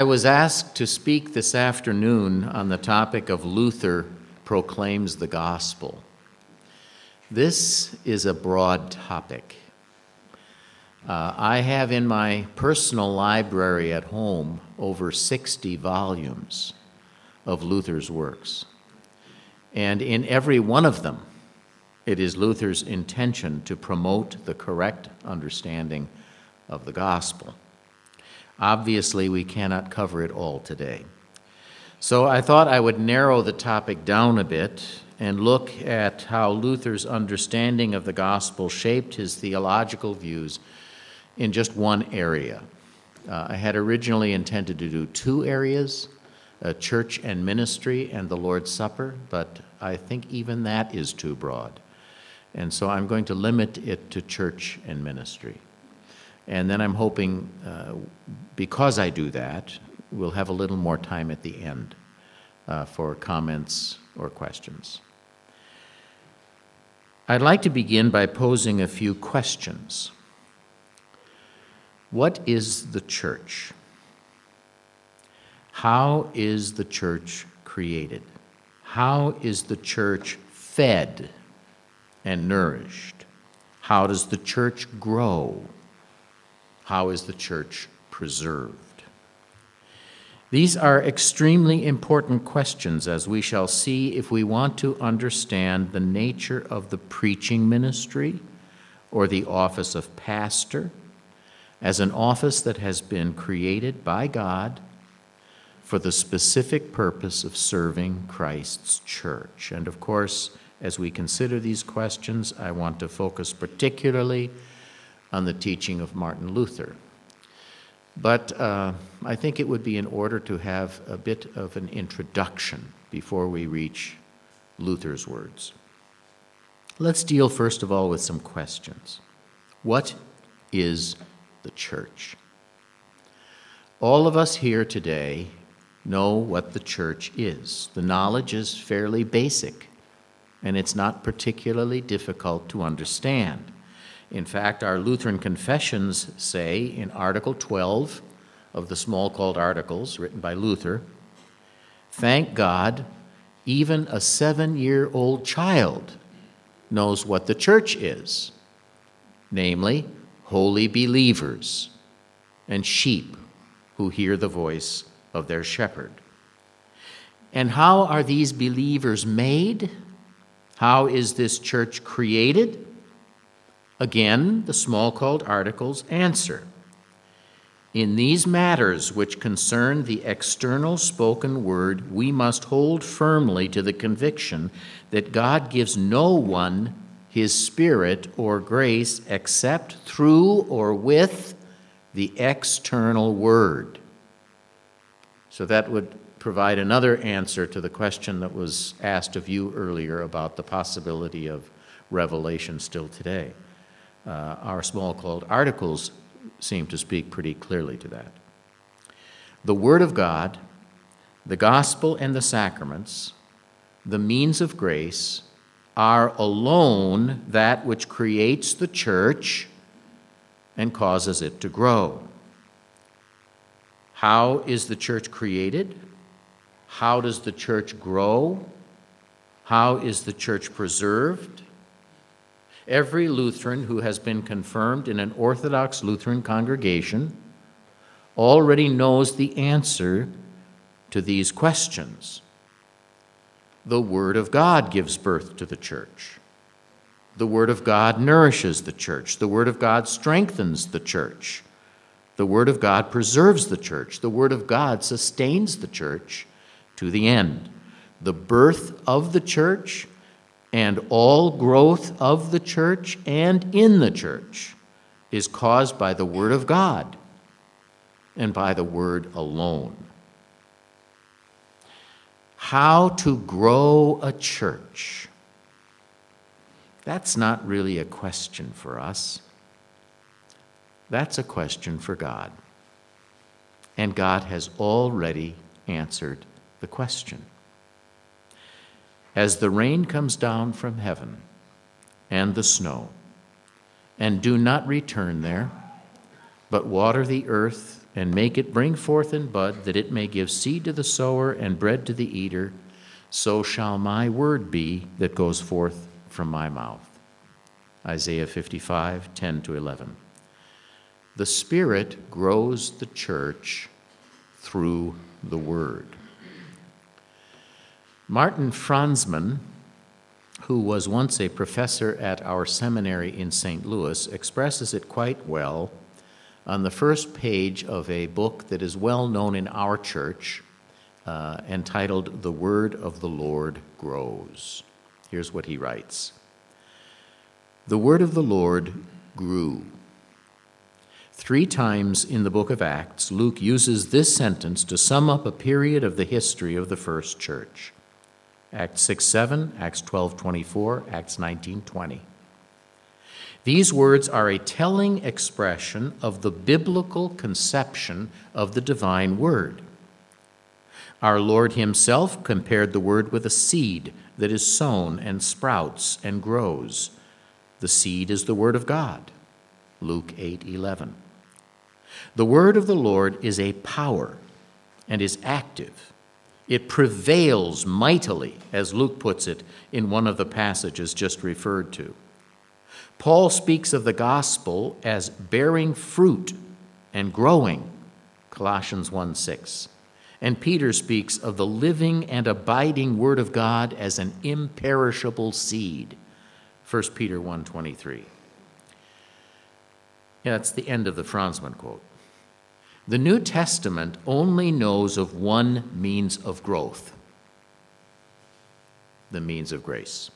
I was asked to speak this afternoon on the topic of Luther proclaims the gospel. This is a broad topic. Uh, I have in my personal library at home over 60 volumes of Luther's works. And in every one of them, it is Luther's intention to promote the correct understanding of the gospel. Obviously, we cannot cover it all today. So I thought I would narrow the topic down a bit and look at how Luther's understanding of the gospel shaped his theological views in just one area. Uh, I had originally intended to do two areas uh, church and ministry and the Lord's Supper, but I think even that is too broad. And so I'm going to limit it to church and ministry. And then I'm hoping, uh, because I do that, we'll have a little more time at the end uh, for comments or questions. I'd like to begin by posing a few questions. What is the church? How is the church created? How is the church fed and nourished? How does the church grow? How is the church preserved? These are extremely important questions, as we shall see if we want to understand the nature of the preaching ministry or the office of pastor as an office that has been created by God for the specific purpose of serving Christ's church. And of course, as we consider these questions, I want to focus particularly on the teaching of Martin Luther. But uh, I think it would be in order to have a bit of an introduction before we reach Luther's words. Let's deal first of all with some questions. What is the church? All of us here today know what the church is. The knowledge is fairly basic, and it's not particularly difficult to understand. In fact, our Lutheran confessions say in Article 12 of the Smalcald Articles, written by Luther, Thank God, even a seven year old child knows what the church is, namely, holy believers and sheep who hear the voice of their shepherd. And how are these believers made? How is this church created? Again, the Smalcald Articles answer. In these matters which concern the external spoken word, we must hold firmly to the conviction that God gives no one his spirit or grace except through or with the external word. So that would provide another answer to the question that was asked of you earlier about the possibility of revelation still today uh, Smalcald Articles seem to speak pretty clearly to that. The Word of God, the gospel and the sacraments, the means of grace, are alone that which creates the church and causes it to grow. How is the church created? How does the church grow? How is the church preserved? Every Lutheran who has been confirmed in an Orthodox Lutheran congregation already knows the answer to these questions. The Word of God gives birth to the church. The Word of God nourishes the church. The Word of God strengthens the church. The Word of God preserves the church. The Word of God sustains the church to the end. The birth of the church and all growth of the church and in the church is caused by the Word of God and by the Word alone. How to grow a church. That's not really a question for us. That's a question for God. And God has already answered the question as the rain comes down from heaven and the snow, and do not return there, but water the earth and make it bring forth and bud, that it may give seed to the sower and bread to the eater, so shall my word be that goes forth from my mouth. Isaiah 55, 10 to 11. The Spirit grows the church through the Word. Martin Franzmann, who was once a professor at our seminary in St. Louis, expresses it quite well on the first page of a book that is well known in our church uh, entitled The Word of the Lord Grows. Here's what he writes The Word of the Lord grew. Three times in the book of Acts, Luke uses this sentence to sum up a period of the history of the first church. Acts 6 7, Acts 12 24, Acts 19 20. These words are a telling expression of the biblical conception of the divine word. Our Lord Himself compared the word with a seed that is sown and sprouts and grows. The seed is the word of God. Luke 8 11. The word of the Lord is a power and is active. It prevails mightily, as Luke puts it in one of the passages just referred to. Paul speaks of the gospel as bearing fruit and growing, Colossians 1 6. And Peter speaks of the living and abiding word of God as an imperishable seed, 1 Peter 1 23. Yeah, that's the end of the Franzmann quote. The New Testament only knows of one means of growth the means of grace.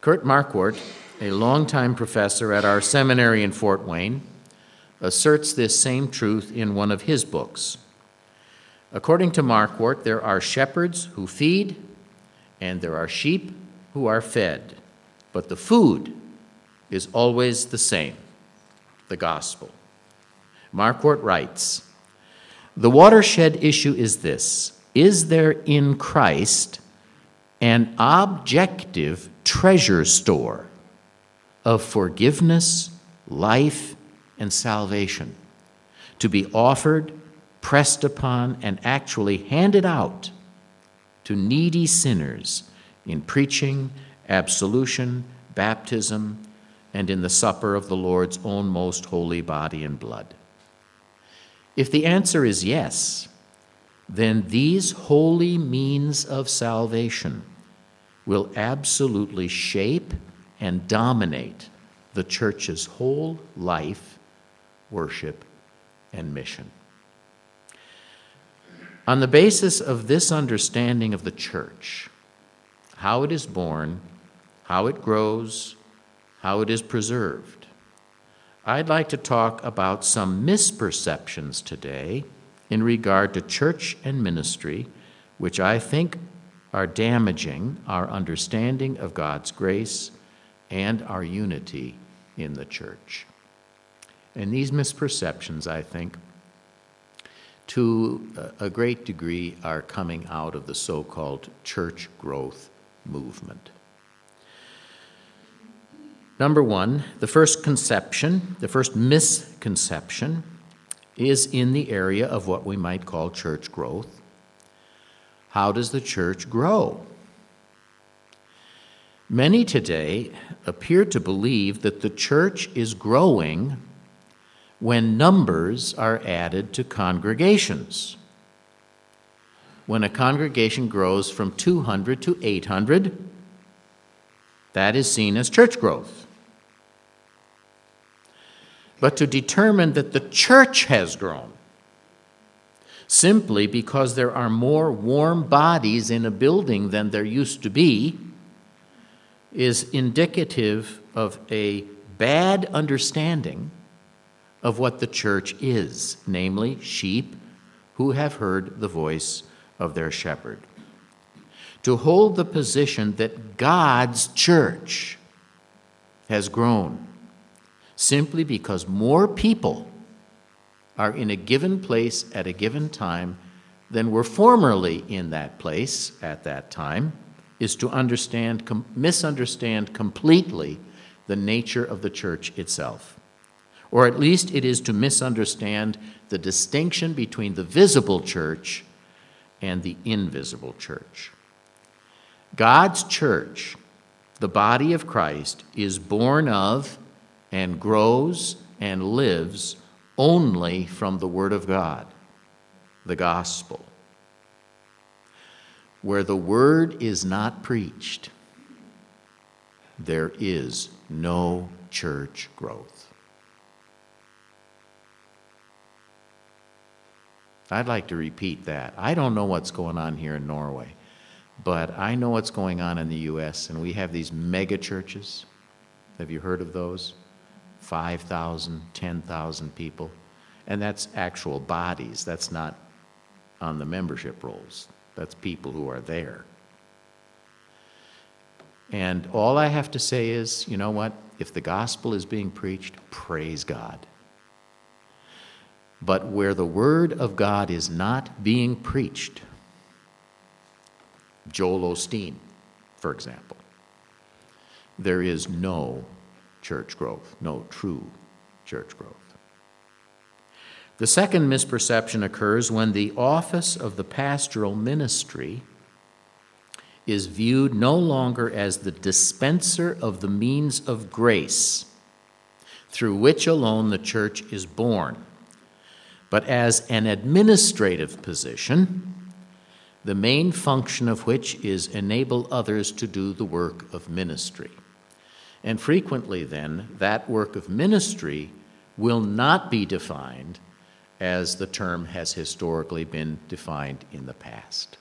Kurt Marquart a longtime professor at our seminary in Fort Wayne, asserts this same truth in one of his books. According to Marquart, there are shepherds who feed, and there are sheep who are fed, but the food is always the same the gospel. Marquart writes The watershed issue is this Is there in Christ an objective treasure store of forgiveness, life, and salvation to be offered, pressed upon, and actually handed out to needy sinners in preaching, absolution, baptism, and in the supper of the Lord's own most holy body and blood? If the answer is yes, then these holy means of salvation will absolutely shape and dominate the church's whole life, worship, and mission. On the basis of this understanding of the church, how it is born, how it grows, how it is preserved, I'd like to talk about some misperceptions today in regard to church and ministry, which I think are damaging our understanding of God's grace and our unity in the church. And these misperceptions, I think, to a great degree are coming out of the so called church growth movement. Number one, the first conception, the first misconception, is in the area of what we might call church growth. How does the church grow? Many today appear to believe that the church is growing when numbers are added to congregations. When a congregation grows from 200 to 800, that is seen as church growth. But to determine that the church has grown, simply because there are more warm bodies in a building than there used to be, is indicative of a bad understanding of what the church is, namely, sheep who have heard the voice of their shepherd. To hold the position that God's church has grown simply because more people are in a given place at a given time than were formerly in that place at that time is to understand, com- misunderstand completely the nature of the church itself. or at least it is to misunderstand the distinction between the visible church and the invisible church. God's church, the body of Christ, is born of and grows and lives only from the Word of God, the gospel. Where the Word is not preached, there is no church growth. I'd like to repeat that. I don't know what's going on here in Norway, but I know what's going on in the U.S., and we have these mega churches. Have you heard of those? 5,000, 10,000 people. And that's actual bodies, that's not on the membership rolls. That's people who are there. And all I have to say is, you know what? If the gospel is being preached, praise God. But where the word of God is not being preached, Joel Osteen, for example, there is no church growth, no true church growth. The second misperception occurs when the office of the pastoral ministry is viewed no longer as the dispenser of the means of grace through which alone the church is born, but as an administrative position, the main function of which is enable others to do the work of ministry. And frequently, then, that work of ministry will not be defined as the term has historically been defined in the past.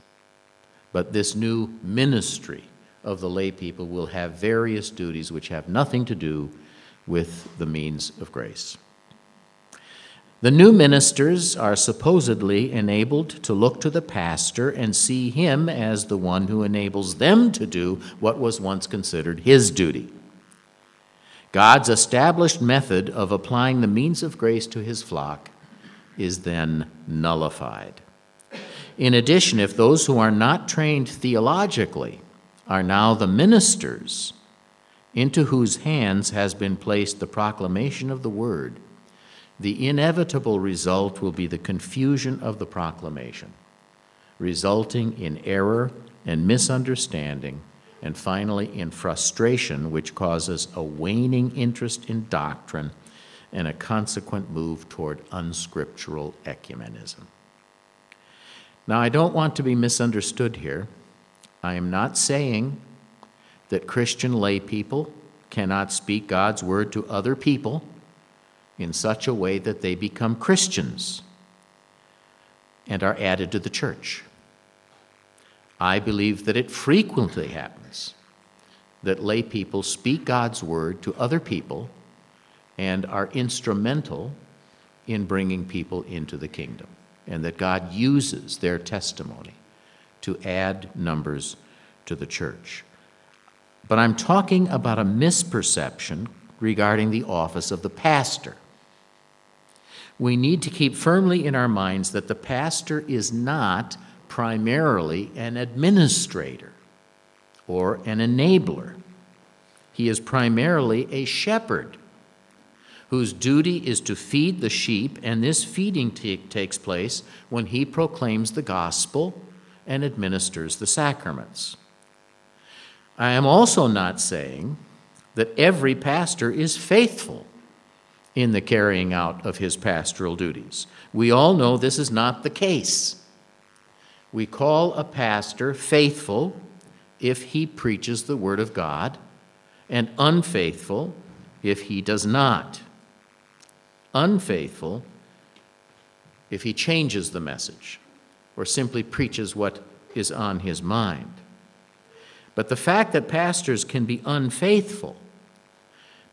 But this new ministry of the lay people will have various duties which have nothing to do with the means of grace. The new ministers are supposedly enabled to look to the pastor and see him as the one who enables them to do what was once considered his duty. God's established method of applying the means of grace to his flock is then nullified. In addition, if those who are not trained theologically are now the ministers into whose hands has been placed the proclamation of the word, the inevitable result will be the confusion of the proclamation, resulting in error and misunderstanding and finally in frustration, which causes a waning interest in doctrine and a consequent move toward unscriptural ecumenism. Now, I don't want to be misunderstood here. I am not saying that Christian lay people cannot speak God's word to other people in such a way that they become Christians and are added to the church. I believe that it frequently happens that lay people speak God's word to other people and are instrumental in bringing people into the kingdom, and that God uses their testimony to add numbers to the church. But I'm talking about a misperception regarding the office of the pastor. We need to keep firmly in our minds that the pastor is not primarily an administrator or an enabler. He is primarily a shepherd whose duty is to feed the sheep, and this feeding t- takes place when he proclaims the gospel and administers the sacraments. I am also not saying that every pastor is faithful in the carrying out of his pastoral duties. We all know this is not the case. We call a pastor faithful if he preaches the Word of God, and unfaithful if he does not. Unfaithful if he changes the message or simply preaches what is on his mind. But the fact that pastors can be unfaithful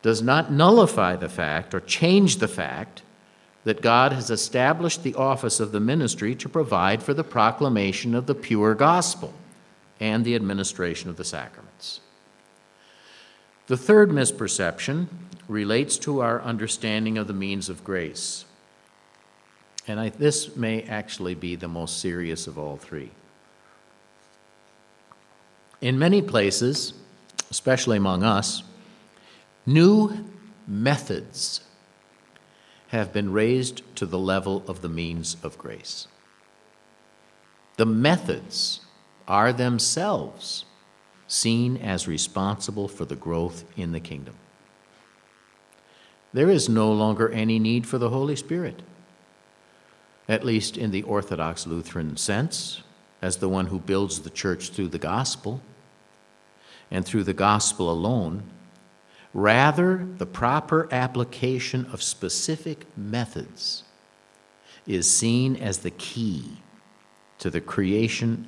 does not nullify the fact or change the fact that God has established the office of the ministry to provide for the proclamation of the pure gospel and the administration of the sacraments. The third misperception relates to our understanding of the means of grace. And I, this may actually be the most serious of all three. In many places, especially among us, new methods have been raised to the level of the means of grace. The methods are themselves seen as responsible for the growth in the kingdom. There is no longer any need for the Holy Spirit, at least in the Orthodox Lutheran sense, as the one who builds the church through the gospel and through the gospel alone. Rather, the proper application of specific methods is seen as the key to the creation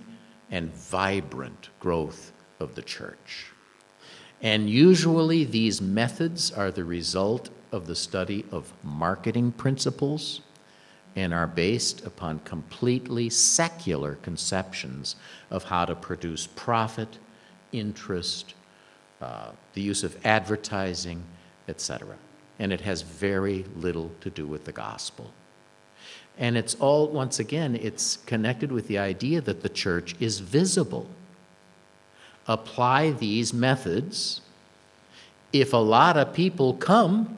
and vibrant growth of the church. And usually, these methods are the result of the study of marketing principles and are based upon completely secular conceptions of how to produce profit, interest, uh, the use of advertising, etc. And it has very little to do with the gospel. And it's all, once again, it's connected with the idea that the church is visible. Apply these methods. If a lot of people come,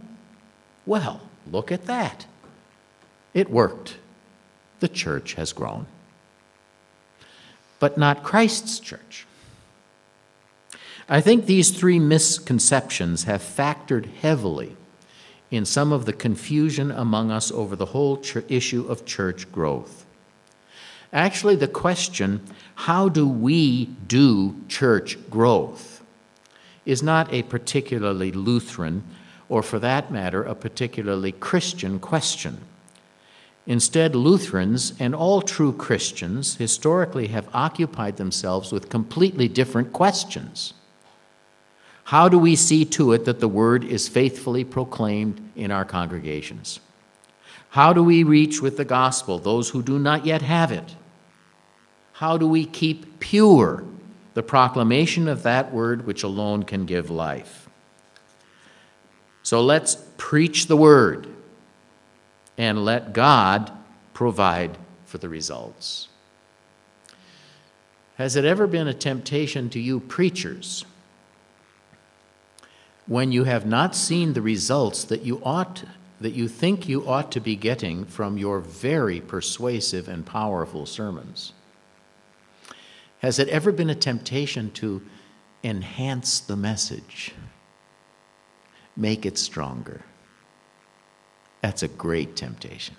well, look at that. It worked. The church has grown. But not Christ's church. I think these three misconceptions have factored heavily in some of the confusion among us over the whole issue of church growth. Actually, the question, how do we do church growth, is not a particularly Lutheran, or for that matter, a particularly Christian question. Instead, Lutherans and all true Christians historically have occupied themselves with completely different questions. How do we see to it that the word is faithfully proclaimed in our congregations? How do we reach with the gospel those who do not yet have it? How do we keep pure the proclamation of that word which alone can give life? So let's preach the word and let God provide for the results. Has it ever been a temptation to you preachers? When you have not seen the results that you ought that you think you ought to be getting from your very persuasive and powerful sermons? Has it ever been a temptation to enhance the message? Make it stronger. That's a great temptation.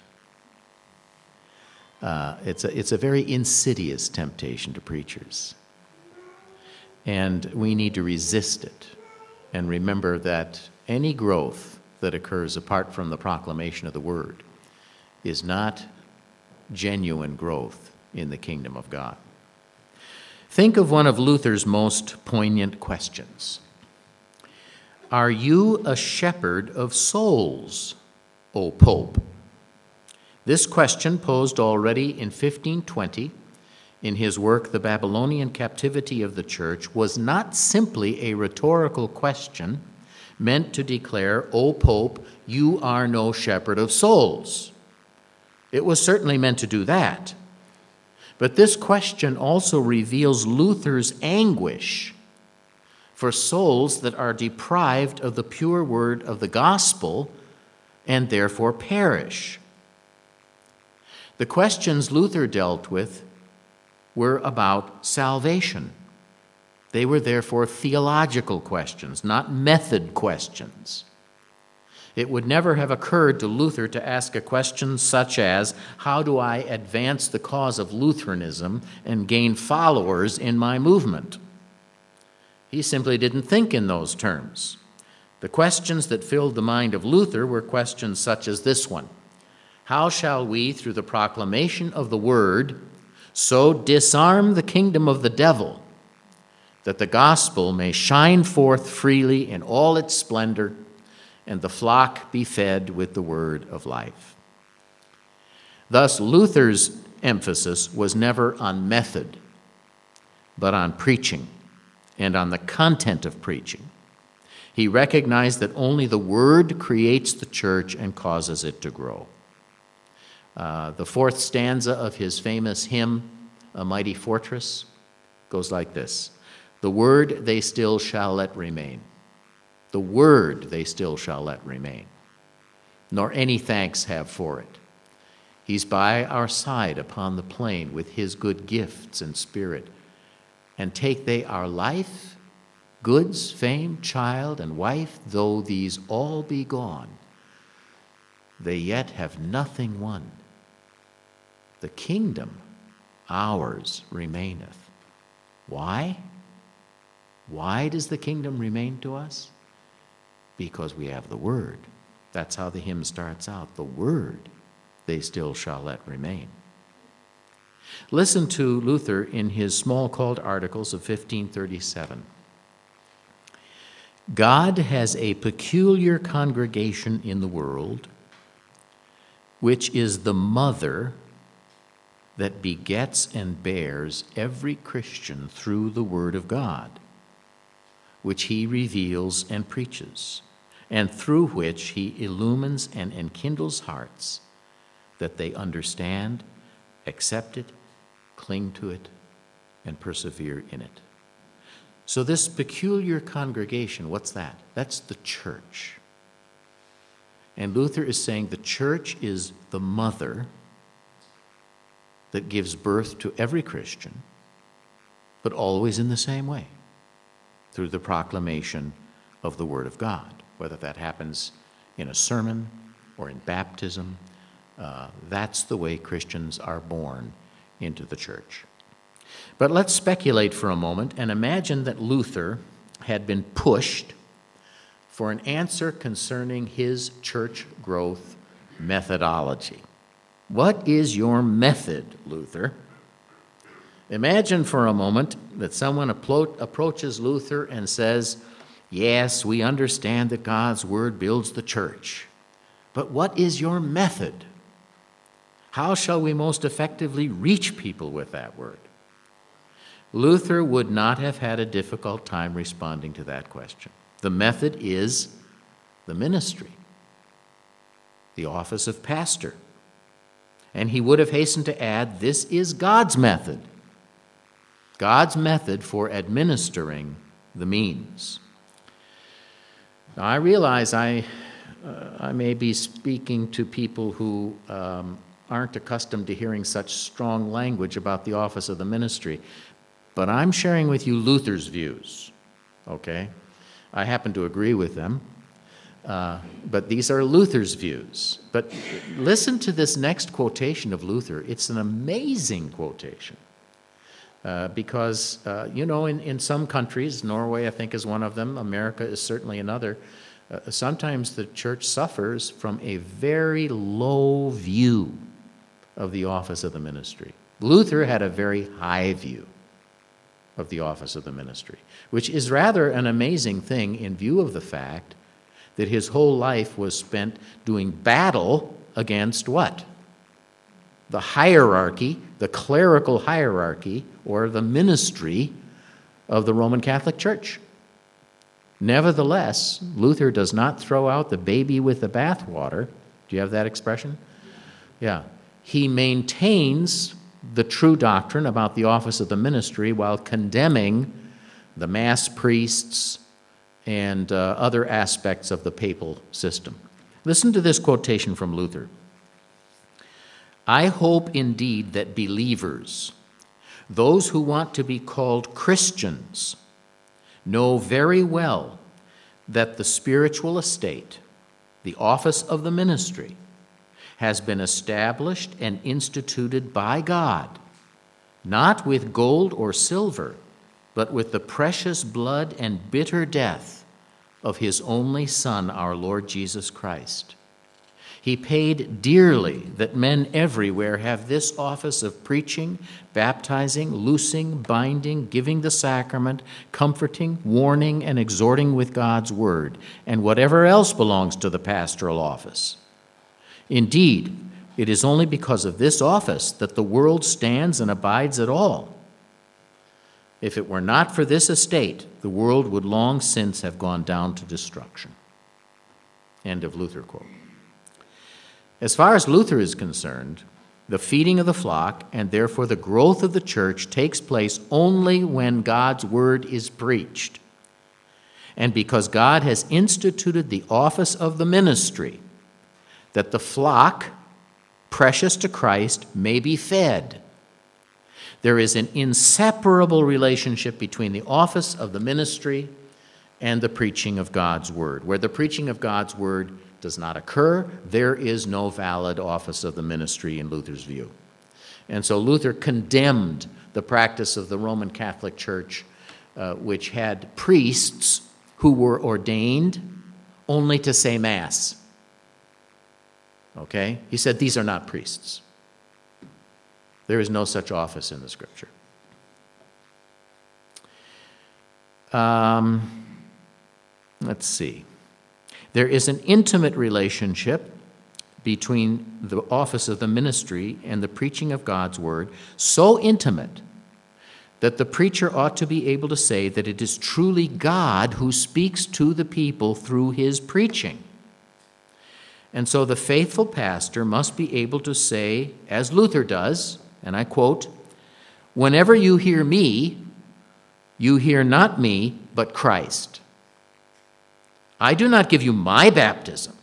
Uh, it's, a, it's a very insidious temptation to preachers. And we need to resist it and remember that any growth that occurs apart from the proclamation of the word is not genuine growth in the kingdom of God. Think of one of Luther's most poignant questions Are you a shepherd of souls, O Pope? This question, posed already in 1520, in his work, The Babylonian Captivity of the Church, was not simply a rhetorical question meant to declare, O Pope, you are no shepherd of souls. It was certainly meant to do that. But this question also reveals Luther's anguish for souls that are deprived of the pure word of the gospel and therefore perish. The questions Luther dealt with were about salvation. They were therefore theological questions, not method questions. It would never have occurred to Luther to ask a question such as How do I advance the cause of Lutheranism and gain followers in my movement? He simply didn't think in those terms. The questions that filled the mind of Luther were questions such as this one How shall we, through the proclamation of the Word, so disarm the kingdom of the devil, that the gospel may shine forth freely in all its splendor, and the flock be fed with the word of life. Thus, Luther's emphasis was never on method, but on preaching and on the content of preaching. He recognized that only the Word creates the church and causes it to grow. Uh, the fourth stanza of his famous hymn, A Mighty Fortress, goes like this The word they still shall let remain. The word they still shall let remain. nor any thanks have for it. He's by our side upon the plain with his good gifts and spirit. And take they our life, goods, fame, child, and wife, though these all be gone, they yet have nothing won. The kingdom, ours, remaineth. Why? Why does the kingdom remain to us? Because we have the Word. That's how the hymn starts out the Word they still shall let remain. Listen to Luther in his Smalcald Articles of 1537. God has a peculiar congregation in the world, which is the mother that begets and bears every Christian through the Word of God, which he reveals and preaches, and through which he illumines and enkindles hearts that they understand, accept it, cling to it, and persevere in it. So, this peculiar congregation, what's that? That's the church. And Luther is saying the church is the mother that gives birth to every Christian, but always in the same way through the proclamation of the Word of God, whether that happens in a sermon or in baptism. Uh, that's the way Christians are born into the church. But let's speculate for a moment and imagine that Luther had been pushed for an answer concerning his church growth methodology. What is your method, Luther? Imagine for a moment that someone appro- approaches Luther and says, Yes, we understand that God's Word builds the church, but what is your method? How shall we most effectively reach people with that Word? Luther would not have had a difficult time responding to that question. The method is the ministry, the office of pastor. And he would have hastened to add this is God's method. God's method for administering the means. Now, I realize I, uh, I may be speaking to people who um, aren't accustomed to hearing such strong language about the office of the ministry, but I'm sharing with you Luther's views, okay? I happen to agree with them. Uh, but these are Luther's views. But listen to this next quotation of Luther. It's an amazing quotation. Uh, because, uh, you know, in, in some countries, Norway, I think, is one of them, America is certainly another, uh, sometimes the church suffers from a very low view of the office of the ministry. Luther had a very high view of the office of the ministry, which is rather an amazing thing in view of the fact that his whole life was spent doing battle against what? The hierarchy, the clerical hierarchy, or the ministry of the Roman Catholic Church. Nevertheless, Luther does not throw out the baby with the bathwater. Do you have that expression? Yeah. He maintains the true doctrine about the office of the ministry while condemning the mass priests and uh, other aspects of the papal system. Listen to this quotation from Luther I hope indeed that believers, those who want to be called Christians, know very well that the spiritual estate, the office of the ministry, has been established and instituted by God, not with gold or silver, but with the precious blood and bitter death of his only Son, our Lord Jesus Christ. He paid dearly that men everywhere have this office of preaching, baptizing, loosing, binding, giving the sacrament, comforting, warning, and exhorting with God's word, and whatever else belongs to the pastoral office. Indeed, it is only because of this office that the world stands and abides at all. If it were not for this estate, the world would long since have gone down to destruction. End of Luther quote. As far as Luther is concerned, the feeding of the flock and therefore the growth of the church takes place only when God's word is preached. And because God has instituted the office of the ministry, that the flock, precious to Christ, may be fed. There is an inseparable relationship between the office of the ministry and the preaching of God's word. Where the preaching of God's word does not occur, there is no valid office of the ministry in Luther's view. And so Luther condemned the practice of the Roman Catholic Church, uh, which had priests who were ordained only to say Mass. Okay? He said these are not priests. There is no such office in the Scripture. Um, let's see. There is an intimate relationship between the office of the ministry and the preaching of God's word, so intimate that the preacher ought to be able to say that it is truly God who speaks to the people through his preaching. And so the faithful pastor must be able to say, as Luther does, and I quote, Whenever you hear me, you hear not me, but Christ. I do not give you my baptism,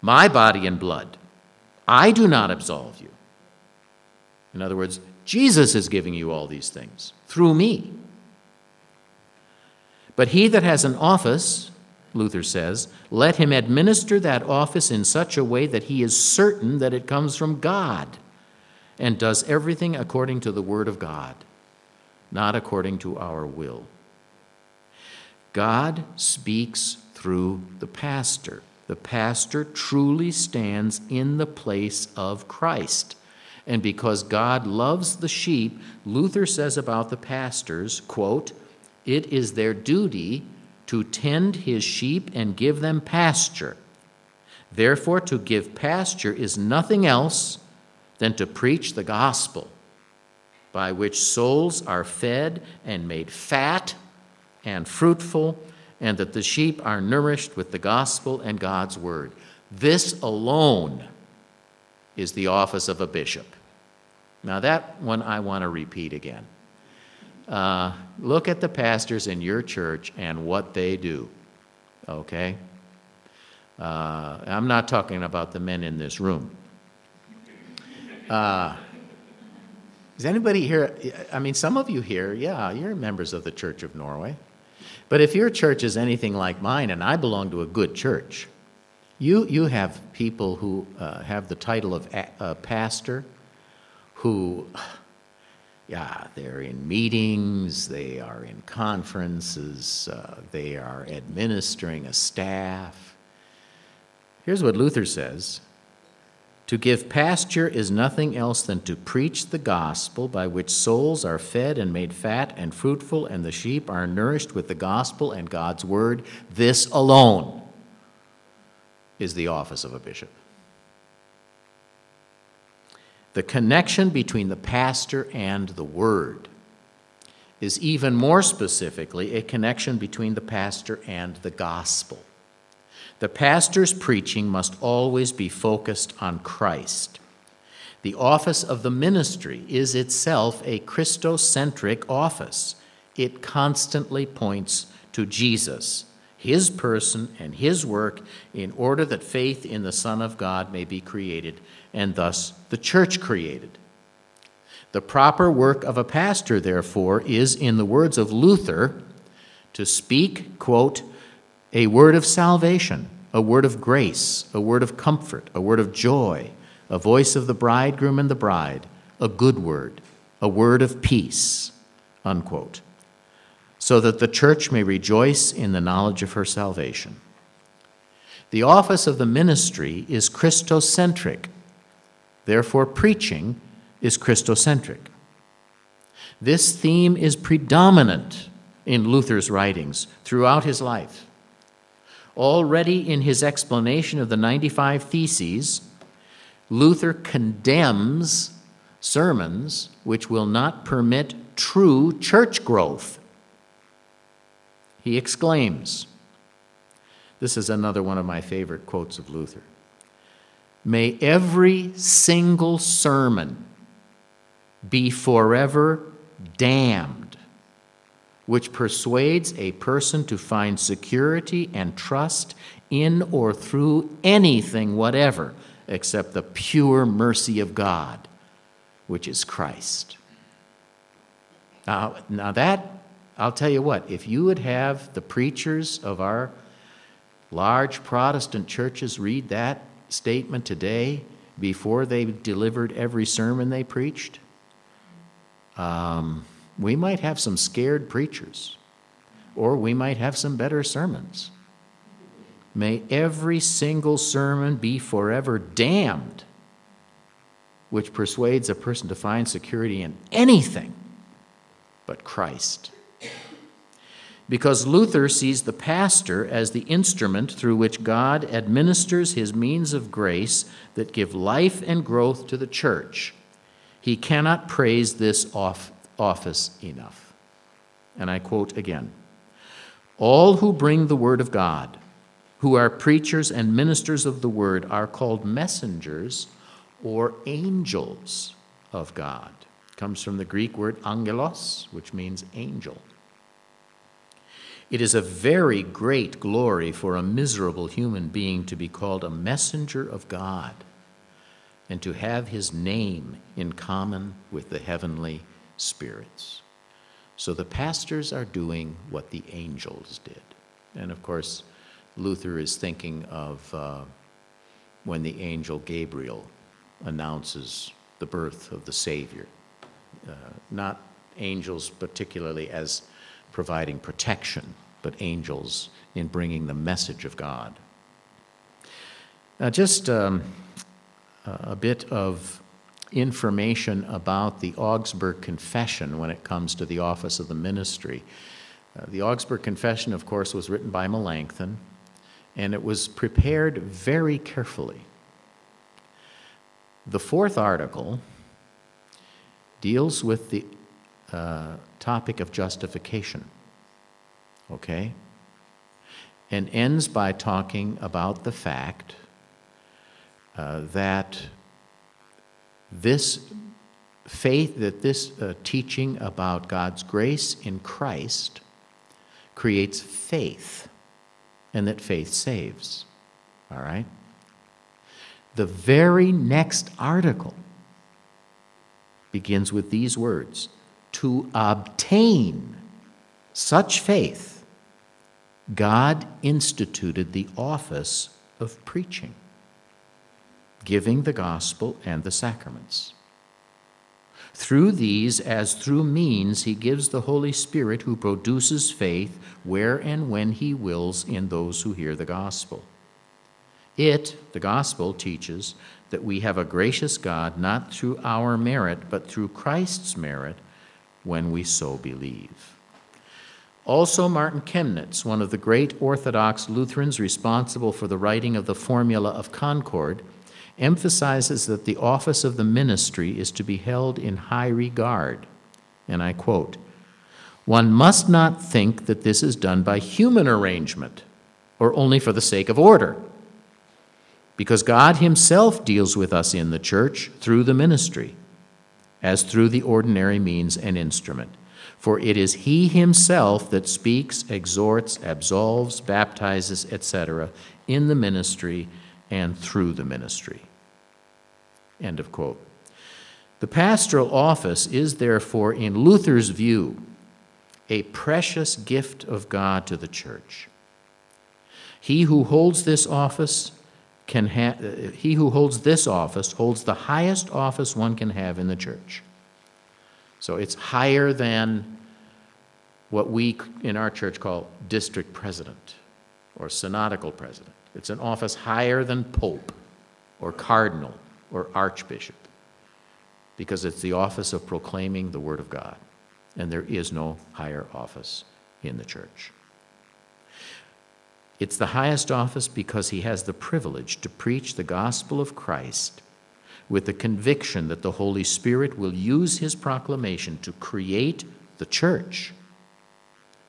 my body and blood. I do not absolve you. In other words, Jesus is giving you all these things through me. But he that has an office, Luther says, let him administer that office in such a way that he is certain that it comes from God and does everything according to the Word of God, not according to our will. God speaks through the pastor. The pastor truly stands in the place of Christ. And because God loves the sheep, Luther says about the pastors, quote, it is their duty to tend his sheep and give them pasture. Therefore, to give pasture is nothing else than to preach the gospel, by which souls are fed and made fat and fruitful, and that the sheep are nourished with the gospel and God's word. This alone is the office of a bishop. Now, that one I want to repeat again. Uh, look at the pastors in your church and what they do, okay? Uh, I'm not talking about the men in this room. Uh, is anybody here? I mean, some of you here, yeah, you're members of the Church of Norway. But if your church is anything like mine, and I belong to a good church, you, you have people who uh, have the title of a, uh, pastor who, yeah, they're in meetings, they are in conferences, uh, they are administering a staff. Here's what Luther says to give pasture is nothing else than to preach the gospel by which souls are fed and made fat and fruitful, and the sheep are nourished with the gospel and God's word. This alone is the office of a bishop. The connection between the pastor and the word is even more specifically a connection between the pastor and the gospel. The pastor's preaching must always be focused on Christ. The office of the ministry is itself a Christocentric office. It constantly points to Jesus, his person, and his work in order that faith in the Son of God may be created and thus the church created. The proper work of a pastor, therefore, is, in the words of Luther, to speak, quote, a word of salvation, a word of grace, a word of comfort, a word of joy, a voice of the bridegroom and the bride, a good word, a word of peace, unquote, so that the church may rejoice in the knowledge of her salvation. The office of the ministry is Christocentric, therefore, preaching is Christocentric. This theme is predominant in Luther's writings throughout his life. Already in his explanation of the 95 Theses, Luther condemns sermons which will not permit true church growth. He exclaims, this is another one of my favorite quotes of Luther. May every single sermon be forever damned which persuades a person to find security and trust in or through anything whatever except the pure mercy of God, which is Christ. Now, now that, I'll tell you what, if you would have the preachers of our large Protestant churches read that statement today before they delivered every sermon they preached, um, we might have some scared preachers, or we might have some better sermons. May every single sermon be forever damned, which persuades a person to find security in anything but Christ. Because Luther sees the pastor as the instrument through which God administers his means of grace that give life and growth to the church, he cannot praise this office enough. And I quote again All who bring the word of God, who are preachers and ministers of the word, are called messengers or angels of God. It comes from the Greek word angelos, which means angel. It is a very great glory for a miserable human being to be called a messenger of God and to have his name in common with the heavenly spirits. So the pastors are doing what the angels did. And of course, Luther is thinking of uh, when the angel Gabriel announces the birth of the Savior. Uh, not angels particularly as providing protection, but angels in bringing the message of God. Now, just um, a bit of information about the Augsburg Confession when it comes to the office of the ministry. Uh, the Augsburg Confession, of course, was written by Melanchthon, and it was prepared very carefully. The fourth article deals with the uh, topic of justification, okay? And ends by talking about the fact uh, that this faith, that this uh, teaching about God's grace in Christ creates faith and that faith saves. All right? The very next article begins with these words To obtain such faith, God instituted the office of preaching, giving the gospel and the sacraments. Through these, as through means, he gives the Holy Spirit who produces faith where and when he wills in those who hear the gospel. It, the gospel, teaches that we have a gracious God not through our merit, but through Christ's merit when we so believe. Also, Martin Chemnitz, one of the great Orthodox Lutherans responsible for the writing of the Formula of Concord, emphasizes that the office of the ministry is to be held in high regard. And I quote One must not think that this is done by human arrangement or only for the sake of order, because God Himself deals with us in the church through the ministry, as through the ordinary means and instrument. For it is He Himself that speaks, exhorts, absolves, baptizes, etc., in the ministry and through the ministry. End of quote. The pastoral office is therefore, in Luther's view, a precious gift of God to the church. He who holds this office can ha- uh, he who holds this office holds the highest office one can have in the church. So it's higher than what we in our church call district president or synodical president. It's an office higher than pope or cardinal or archbishop because it's the office of proclaiming the Word of God, and there is no higher office in the church. It's the highest office because he has the privilege to preach the gospel of Christ with the conviction that the Holy Spirit will use his proclamation to create the church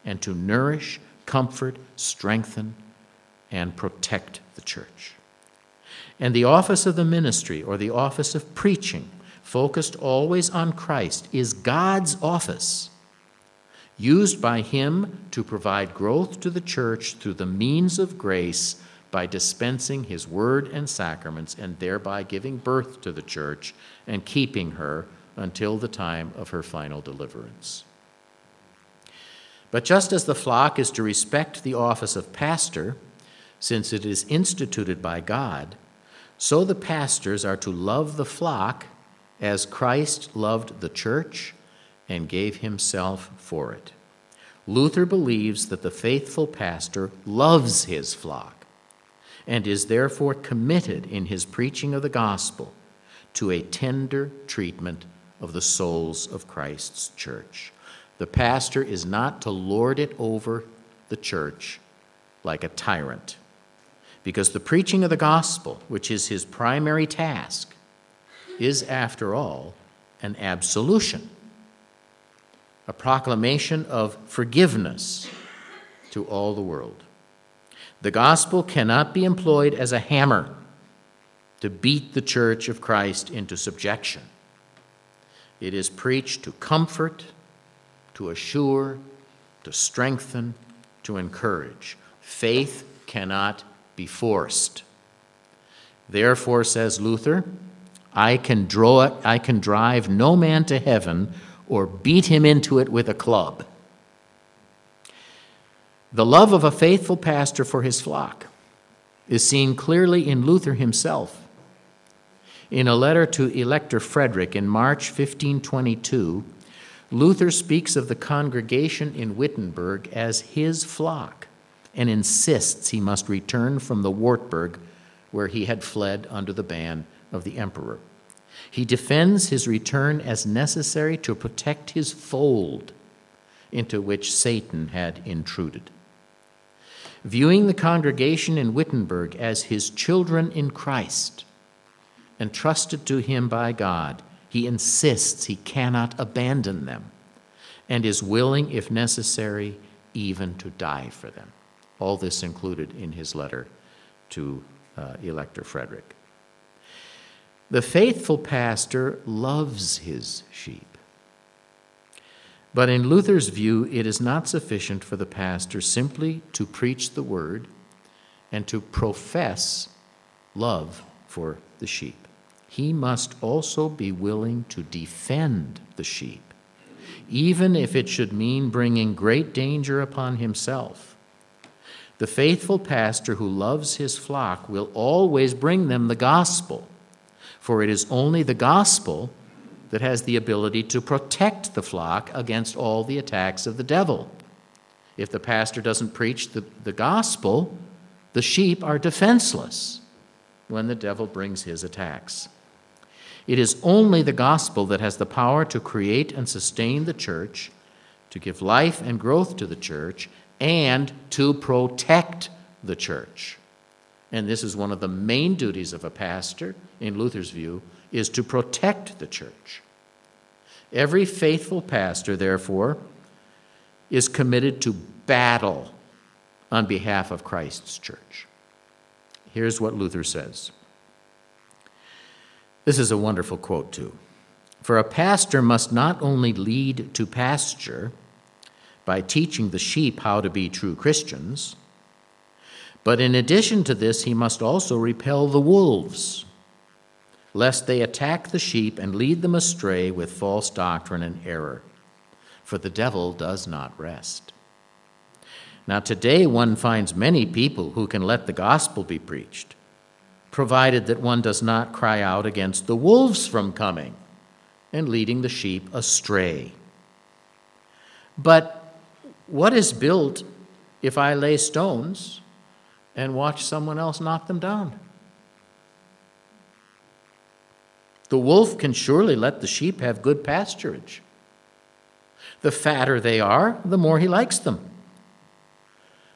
and to nourish, comfort, strengthen, and protect the church. And the office of the ministry or the office of preaching, focused always on Christ, is God's office, used by Him to provide growth to the church through the means of grace by dispensing his word and sacraments and thereby giving birth to the church and keeping her until the time of her final deliverance. But just as the flock is to respect the office of pastor, since it is instituted by God, so the pastors are to love the flock as Christ loved the church and gave himself for it. Luther believes that the faithful pastor loves his flock and is therefore committed in his preaching of the gospel to a tender treatment of the souls of Christ's church. The pastor is not to lord it over the church like a tyrant, because the preaching of the gospel, which is his primary task, is, after all, an absolution, a proclamation of forgiveness to all the world. The gospel cannot be employed as a hammer to beat the church of Christ into subjection. It is preached to comfort, to assure, to strengthen, to encourage. Faith cannot be forced. Therefore, says Luther, I can, draw it, I can drive no man to heaven or beat him into it with a club. The love of a faithful pastor for his flock is seen clearly in Luther himself. In a letter to Elector Frederick in March 1522, Luther speaks of the congregation in Wittenberg as his flock and insists he must return from the Wartburg where he had fled under the ban of the emperor. He defends his return as necessary to protect his fold into which Satan had intruded. Viewing the congregation in Wittenberg as his children in Christ, entrusted to him by God, he insists he cannot abandon them and is willing, if necessary, even to die for them. All this included in his letter to uh, Elector Frederick. The faithful pastor loves his sheep. But in Luther's view, it is not sufficient for the pastor simply to preach the word and to profess love for the sheep. He must also be willing to defend the sheep, even if it should mean bringing great danger upon himself. The faithful pastor who loves his flock will always bring them the gospel for it is only the gospel that has the ability to protect the flock against all the attacks of the devil. If the pastor doesn't preach the, the gospel, the sheep are defenseless when the devil brings his attacks. It is only the gospel that has the power to create and sustain the church, to give life and growth to the church, and to protect the church and this is one of the main duties of a pastor, in Luther's view, is to protect the church. Every faithful pastor, therefore, is committed to battle on behalf of Christ's church. Here's what Luther says. This is a wonderful quote, too. For a pastor must not only lead to pasture by teaching the sheep how to be true Christians, but in addition to this, he must also repel the wolves, lest they attack the sheep and lead them astray with false doctrine and error. For the devil does not rest. Now, today one finds many people who can let the gospel be preached, provided that one does not cry out against the wolves from coming and leading the sheep astray. But what is built if I lay stones and watch someone else knock them down. The wolf can surely let the sheep have good pasturage. The fatter they are, the more he likes them.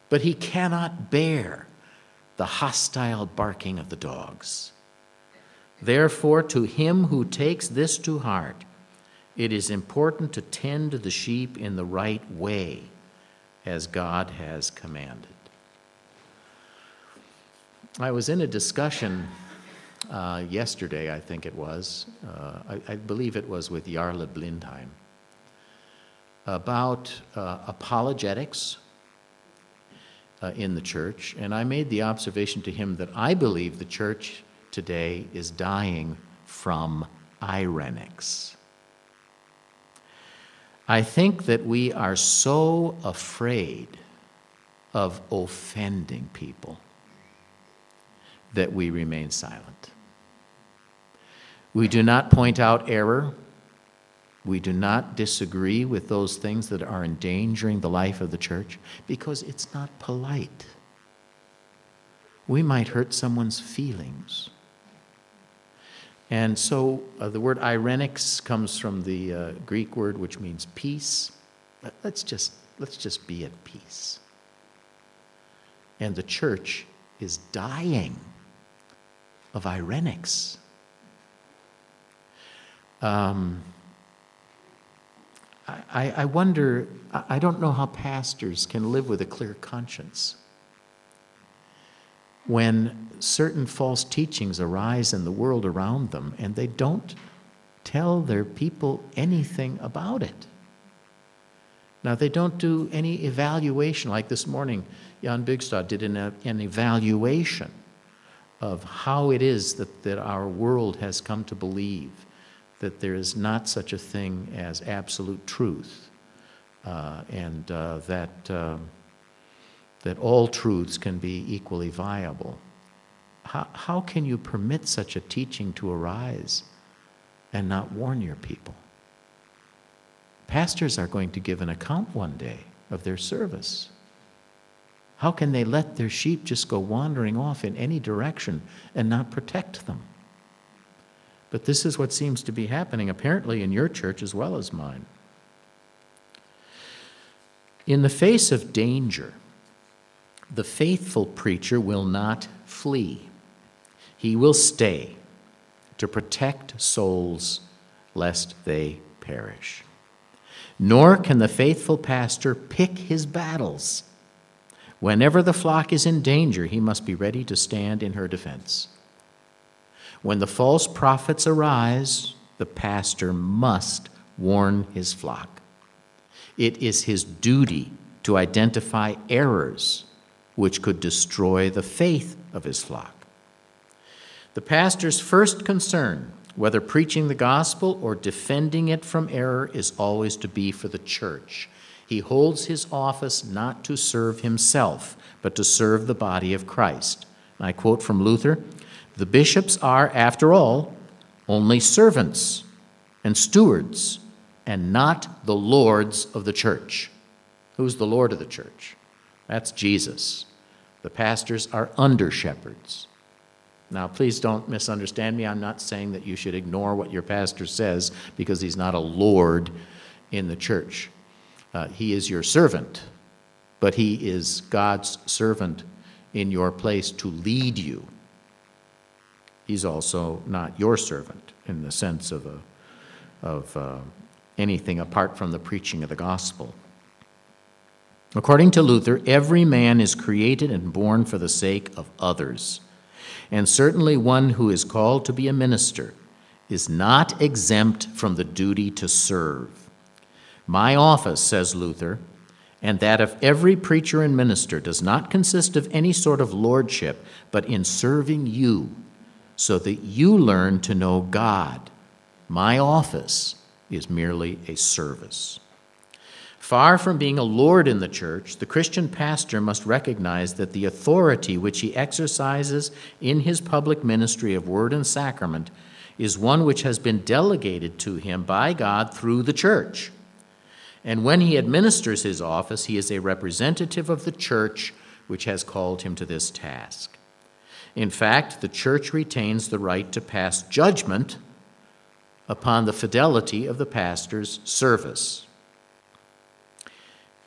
But he cannot bear the hostile barking of the dogs. Therefore, to him who takes this to heart, it is important to tend the sheep in the right way, as God has commanded. I was in a discussion uh, yesterday, I think it was, uh, I, I, believe it was with Jarle Blindheim, about uh, apologetics, uh, in the church, and I made the observation to him that I believe the church today is dying from irenics. I think that we are so afraid of offending people that we remain silent. We do not point out error. We do not disagree with those things that are endangering the life of the church because it's not polite. We might hurt someone's feelings. And so uh, the word irenics comes from the uh, Greek word which means peace. Let's just, let's just be at peace. And the church is dying of irenics. Um, I, I wonder, I don't know how pastors can live with a clear conscience when certain false teachings arise in the world around them and they don't tell their people anything about it. Now, they don't do any evaluation, like this morning, Jan Bigstad did an, an evaluation of how it is that, that our world has come to believe that there is not such a thing as absolute truth, uh, and uh, that, uh, that all truths can be equally viable. How, how can you permit such a teaching to arise and not warn your people? Pastors are going to give an account one day of their service. How can they let their sheep just go wandering off in any direction and not protect them? But this is what seems to be happening, apparently, in your church as well as mine. In the face of danger, the faithful preacher will not flee. He will stay to protect souls lest they perish. Nor can the faithful pastor pick his battles. Whenever the flock is in danger, he must be ready to stand in her defense. When the false prophets arise, the pastor must warn his flock. It is his duty to identify errors which could destroy the faith of his flock. The pastor's first concern, whether preaching the gospel or defending it from error, is always to be for the church. He holds his office not to serve himself, but to serve the body of Christ. I quote from Luther the bishops are, after all, only servants and stewards and not the lords of the church. Who's the Lord of the church? That's Jesus. The pastors are under shepherds. Now, please don't misunderstand me. I'm not saying that you should ignore what your pastor says because he's not a Lord in the church. Uh, he is your servant, but he is God's servant in your place to lead you he's also not your servant in the sense of, a, of uh, anything apart from the preaching of the gospel. According to Luther, every man is created and born for the sake of others. And certainly one who is called to be a minister is not exempt from the duty to serve. My office, says Luther, and that of every preacher and minister does not consist of any sort of lordship, but in serving you so that you learn to know God. My office is merely a service. Far from being a lord in the church, the Christian pastor must recognize that the authority which he exercises in his public ministry of word and sacrament is one which has been delegated to him by God through the church. And when he administers his office, he is a representative of the church which has called him to this task. In fact, the church retains the right to pass judgment upon the fidelity of the pastor's service.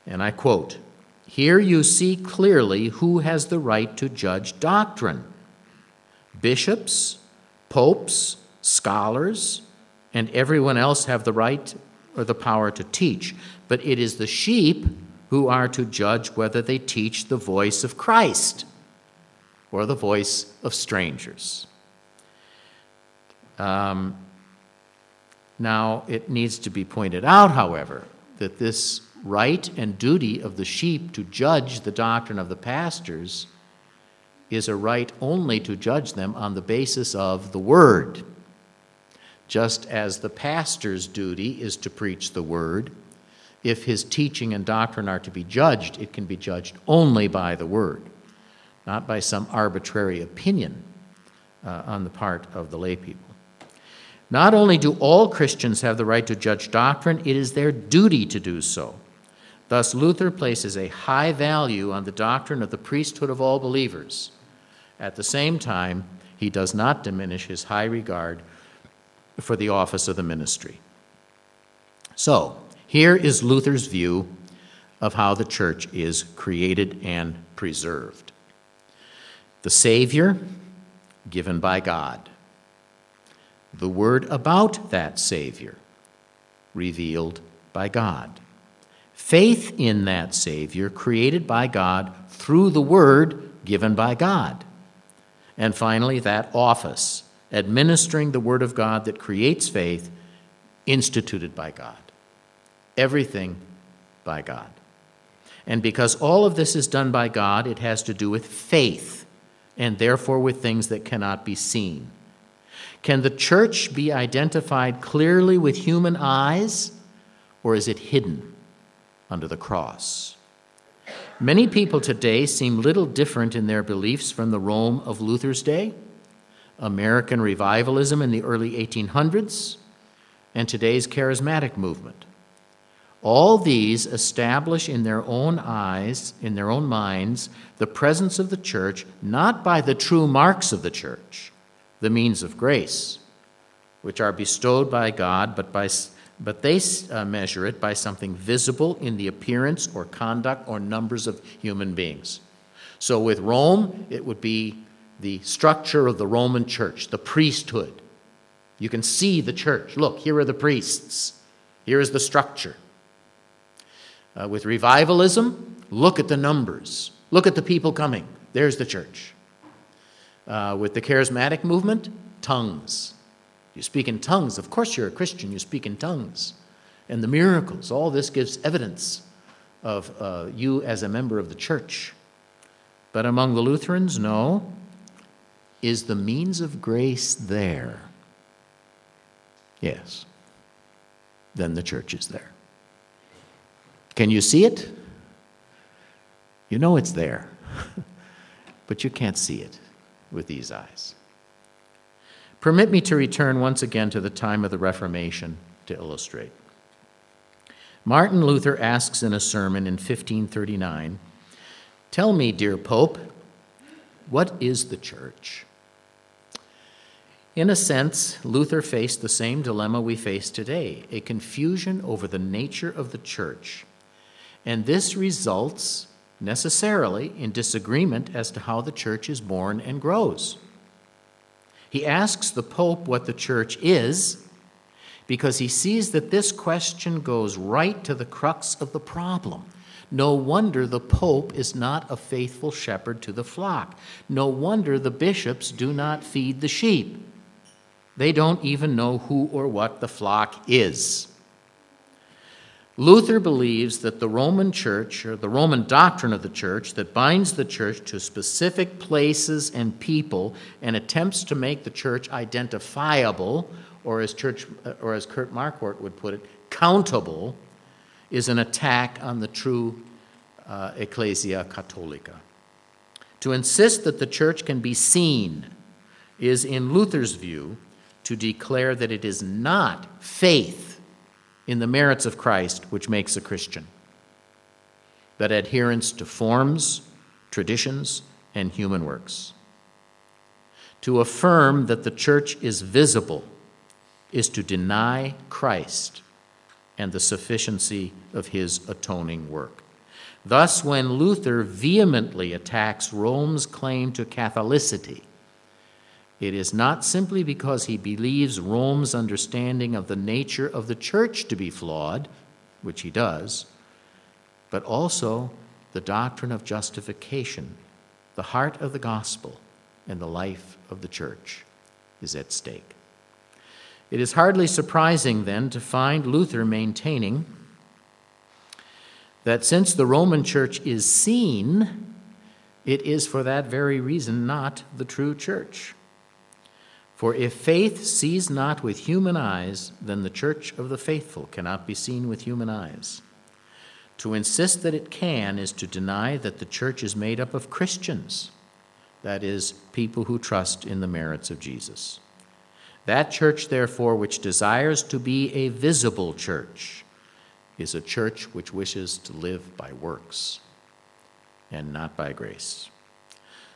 And I quote Here you see clearly who has the right to judge doctrine bishops, popes, scholars, and everyone else have the right or the power to teach. But it is the sheep who are to judge whether they teach the voice of Christ or the voice of strangers. Um, now, it needs to be pointed out, however, that this right and duty of the sheep to judge the doctrine of the pastors is a right only to judge them on the basis of the Word. Just as the pastor's duty is to preach the Word, if his teaching and doctrine are to be judged, it can be judged only by the Word, not by some arbitrary opinion uh, on the part of the lay people. Not only do all Christians have the right to judge doctrine, it is their duty to do so. Thus, Luther places a high value on the doctrine of the priesthood of all believers. At the same time, he does not diminish his high regard for the office of the ministry. So, here is Luther's view of how the church is created and preserved. The Savior, given by God. The word about that Savior, revealed by God. Faith in that Savior, created by God through the word given by God. And finally, that office, administering the word of God that creates faith, instituted by God everything by God. And because all of this is done by God, it has to do with faith, and therefore with things that cannot be seen. Can the church be identified clearly with human eyes, or is it hidden under the cross? Many people today seem little different in their beliefs from the Rome of Luther's day, American revivalism in the early 1800s, and today's charismatic movement. All these establish in their own eyes, in their own minds, the presence of the church, not by the true marks of the church, the means of grace, which are bestowed by God, but, by, but they uh, measure it by something visible in the appearance or conduct or numbers of human beings. So with Rome, it would be the structure of the Roman church, the priesthood. You can see the church. Look, here are the priests. Here is the structure. Uh, with revivalism, look at the numbers, look at the people coming. There's the church. Uh, with the charismatic movement, tongues. You speak in tongues. Of course, you're a Christian, you speak in tongues. And the miracles, all this gives evidence of uh, you as a member of the church. But among the Lutherans, no. Is the means of grace there? Yes. Then the church is there. Can you see it? You know it's there, but you can't see it with these eyes. Permit me to return once again to the time of the Reformation to illustrate. Martin Luther asks in a sermon in 1539 Tell me, dear Pope, what is the church? In a sense, Luther faced the same dilemma we face today a confusion over the nature of the church and this results necessarily in disagreement as to how the church is born and grows. He asks the Pope what the church is because he sees that this question goes right to the crux of the problem. No wonder the Pope is not a faithful shepherd to the flock. No wonder the bishops do not feed the sheep. They don't even know who or what the flock is. Luther believes that the Roman church, or the Roman doctrine of the church, that binds the church to specific places and people and attempts to make the church identifiable, or as, church, or as Kurt Marquart would put it, countable, is an attack on the true uh, Ecclesia Catholica. To insist that the church can be seen is, in Luther's view, to declare that it is not faith in the merits of Christ which makes a Christian. but adherence to forms, traditions, and human works. To affirm that the church is visible is to deny Christ and the sufficiency of his atoning work. Thus, when Luther vehemently attacks Rome's claim to Catholicity, it is not simply because he believes Rome's understanding of the nature of the church to be flawed, which he does, but also the doctrine of justification, the heart of the gospel, and the life of the church is at stake. It is hardly surprising, then, to find Luther maintaining that since the Roman church is seen, it is for that very reason not the true church. For if faith sees not with human eyes, then the church of the faithful cannot be seen with human eyes. To insist that it can is to deny that the church is made up of Christians, that is, people who trust in the merits of Jesus. That church, therefore, which desires to be a visible church, is a church which wishes to live by works and not by grace.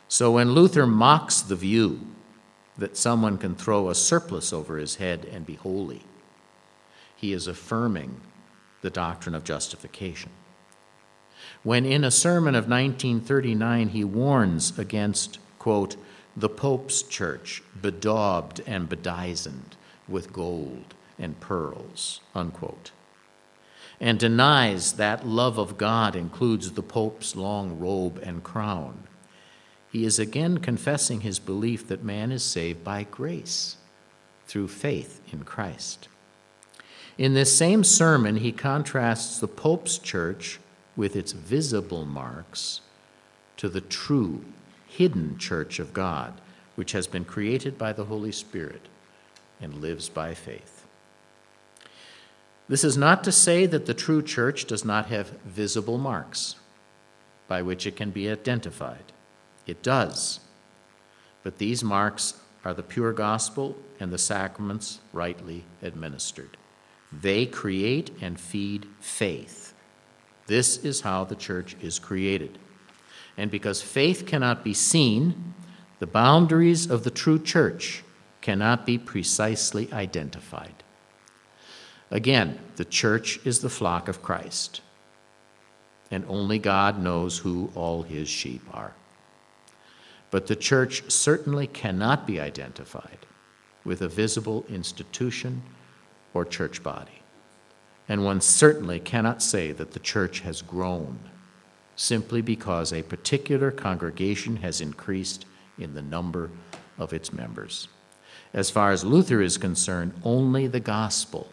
So when Luther mocks the view that someone can throw a surplice over his head and be holy. He is affirming the doctrine of justification. When in a sermon of 1939 he warns against, quote, the Pope's church, bedaubed and bedizened with gold and pearls, unquote, and denies that love of God includes the Pope's long robe and crown he is again confessing his belief that man is saved by grace through faith in Christ. In this same sermon, he contrasts the Pope's church with its visible marks to the true, hidden church of God, which has been created by the Holy Spirit and lives by faith. This is not to say that the true church does not have visible marks by which it can be identified. It does. But these marks are the pure gospel and the sacraments rightly administered. They create and feed faith. This is how the church is created. And because faith cannot be seen, the boundaries of the true church cannot be precisely identified. Again, the church is the flock of Christ, and only God knows who all his sheep are. But the church certainly cannot be identified with a visible institution or church body. And one certainly cannot say that the church has grown simply because a particular congregation has increased in the number of its members. As far as Luther is concerned, only the gospel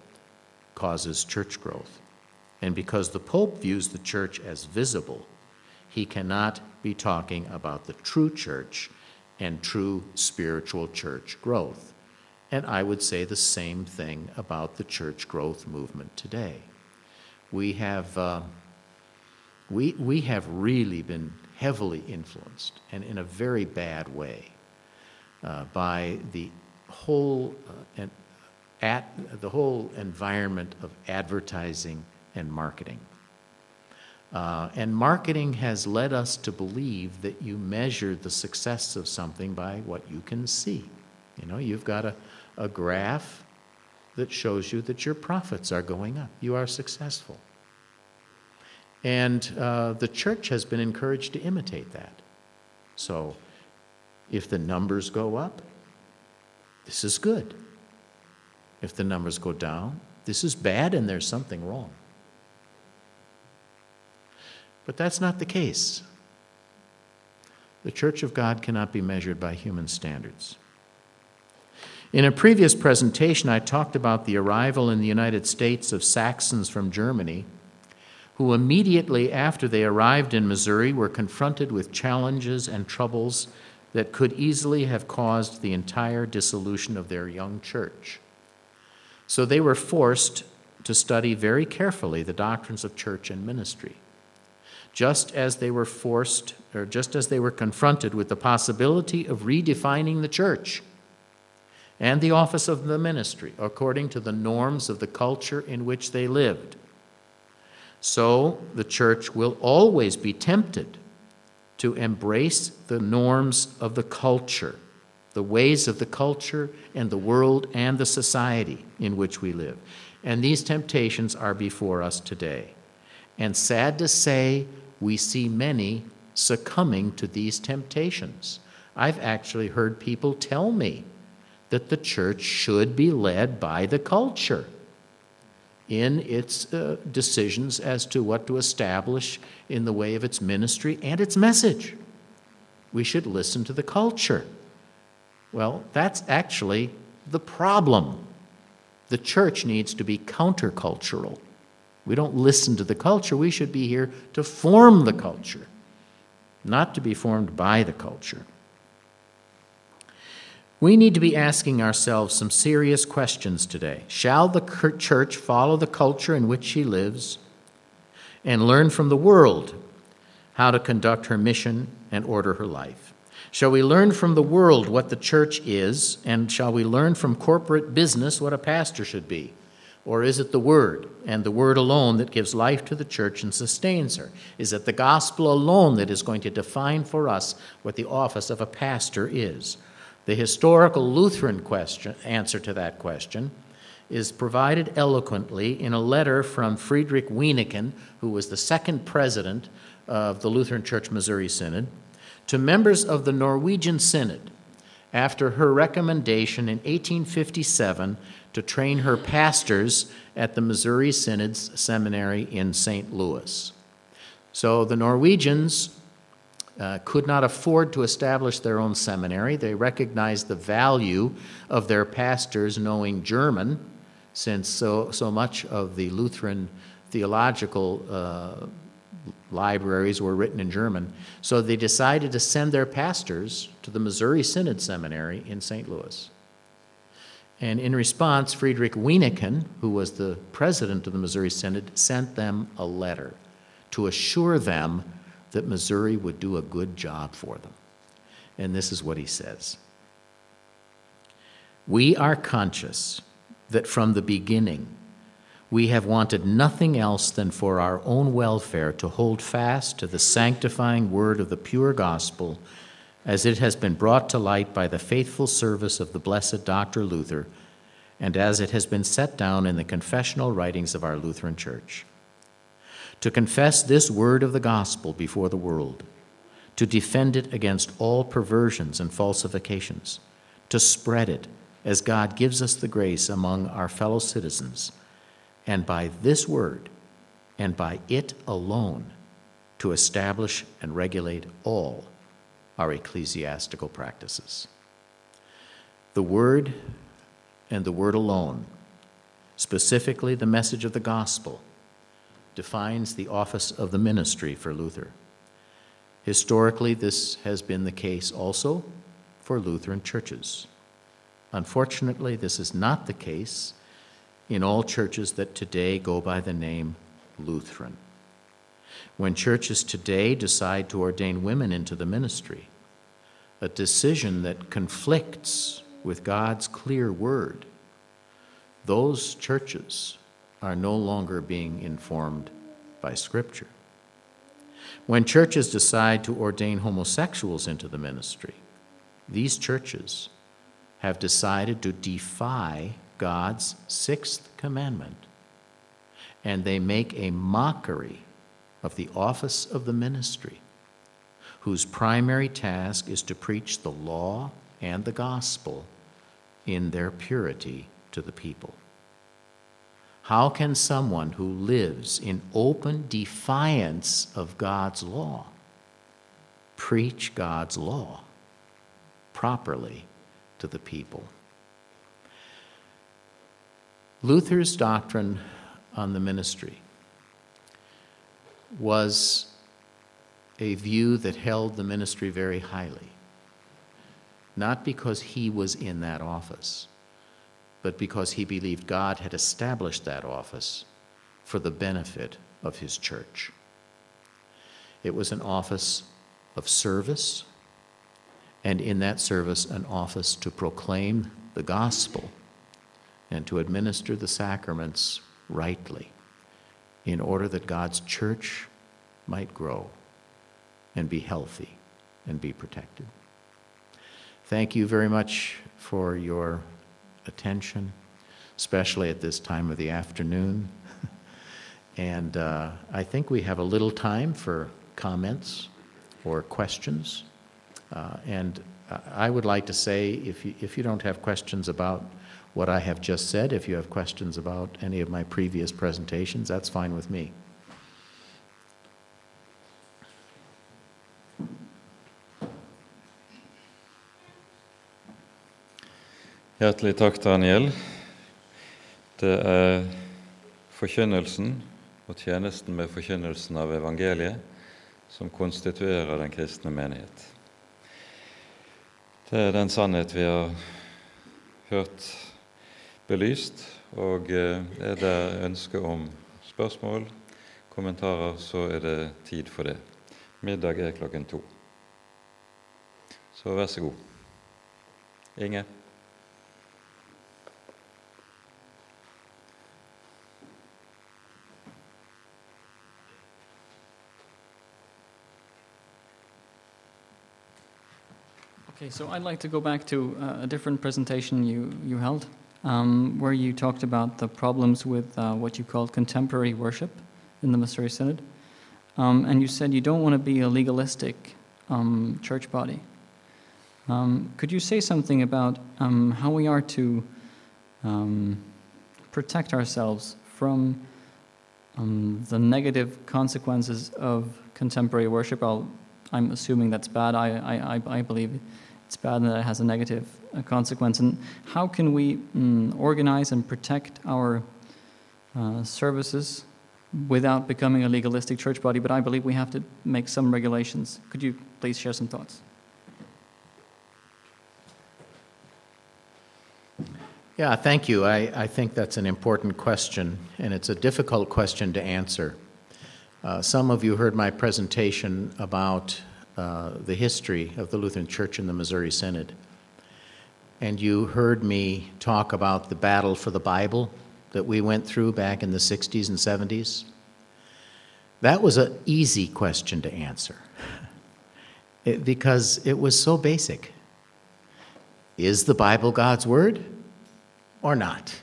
causes church growth. And because the Pope views the church as visible, he cannot be talking about the true church and true spiritual church growth. And I would say the same thing about the church growth movement today. We have, uh, we, we have really been heavily influenced, and in a very bad way, uh, by the whole, uh, at, the whole environment of advertising and marketing. Uh, and marketing has led us to believe that you measure the success of something by what you can see. You know, you've got a, a graph that shows you that your profits are going up, you are successful. And uh, the church has been encouraged to imitate that. So if the numbers go up, this is good. If the numbers go down, this is bad and there's something wrong. But that's not the case. The Church of God cannot be measured by human standards. In a previous presentation, I talked about the arrival in the United States of Saxons from Germany, who immediately after they arrived in Missouri were confronted with challenges and troubles that could easily have caused the entire dissolution of their young church. So they were forced to study very carefully the doctrines of church and ministry just as they were forced, or just as they were confronted with the possibility of redefining the church and the office of the ministry according to the norms of the culture in which they lived. So the church will always be tempted to embrace the norms of the culture, the ways of the culture and the world and the society in which we live. And these temptations are before us today. And sad to say, we see many succumbing to these temptations. I've actually heard people tell me that the church should be led by the culture in its uh, decisions as to what to establish in the way of its ministry and its message. We should listen to the culture. Well, that's actually the problem. The church needs to be countercultural We don't listen to the culture. We should be here to form the culture, not to be formed by the culture. We need to be asking ourselves some serious questions today. Shall the church follow the culture in which she lives and learn from the world how to conduct her mission and order her life? Shall we learn from the world what the church is, and shall we learn from corporate business what a pastor should be? Or is it the Word and the Word alone that gives life to the church and sustains her? Is it the gospel alone that is going to define for us what the office of a pastor is? The historical Lutheran question, answer to that question is provided eloquently in a letter from Friedrich Wyneken, who was the second president of the Lutheran Church Missouri Synod, to members of the Norwegian Synod after her recommendation in 1857 to train her pastors at the Missouri Synod's seminary in St. Louis. So the Norwegians uh, could not afford to establish their own seminary. They recognized the value of their pastors knowing German, since so, so much of the Lutheran theological uh, libraries were written in German. So they decided to send their pastors to the Missouri Synod Seminary in St. Louis. And in response, Friedrich Wyneken, who was the president of the Missouri Synod, sent them a letter to assure them that Missouri would do a good job for them. And this is what he says We are conscious that from the beginning we have wanted nothing else than for our own welfare to hold fast to the sanctifying word of the pure gospel as it has been brought to light by the faithful service of the blessed Dr. Luther and as it has been set down in the confessional writings of our Lutheran Church to confess this word of the gospel before the world, to defend it against all perversions and falsifications, to spread it as God gives us the grace among our fellow citizens, and by this word and by it alone to establish and regulate all our ecclesiastical practices. The word and the word alone, specifically the message of the gospel, defines the office of the ministry for Luther. Historically, this has been the case also for Lutheran churches. Unfortunately, this is not the case in all churches that today go by the name Lutheran. When churches today decide to ordain women into the ministry, a decision that conflicts with God's clear word, those churches are no longer being informed by Scripture. When churches decide to ordain homosexuals into the ministry, these churches have decided to defy God's sixth commandment, and they make a mockery of the office of the ministry, whose primary task is to preach the law and the gospel in their purity to the people. How can someone who lives in open defiance of God's law preach God's law properly to the people? Luther's doctrine on the ministry was a view that held the ministry very highly, not because he was in that office but because he believed God had established that office for the benefit of his church. It was an office of service, and in that service, an office to proclaim the gospel and to administer the sacraments rightly in order that God's church might grow and be healthy and be protected. Thank you very much for your attention, especially at this time of the afternoon. and uh, I think we have a little time for comments or questions. Uh, and I would like to say if you, if you don't have questions about what I have just said, if you have questions about any of my previous presentations, that's fine with me. Hjertelig takk, Daniel. Det er forkynnelsen og tjenesten med forkynnelsen av evangeliet som konstituerer den kristne menighet. Det er den sannhet vi har hørt belyst, og eh, er det ønske om spørsmål, kommentarer, så er det tid for det. Middag er klokken to. Så vær så god. Inge? Okay, so I'd like to go back to uh, a different presentation you, you held, um, where you talked about the problems with uh, what you called contemporary worship in the Missouri Synod. Um, and you said you don't want to be a legalistic um, church body. Um, could you say something about um, how we are to um, protect ourselves from the negative consequences of contemporary worship? i am assuming that's bad. I, I, I believe it's bad and that it has a negative uh, consequence. And how can we mm, organize and protect our uh, services without becoming a legalistic church body? But I believe we have to make some regulations. Could you please share some thoughts? Yeah, thank you. I, I think that's an important question, and it's a difficult question to answer. Uh, some of you heard my presentation about uh, the history of the Lutheran Church in the Missouri Synod. And you heard me talk about the battle for the Bible that we went through back in the 60s and 70s. That was an easy question to answer it, because it was so basic. Is the Bible God's Word or not?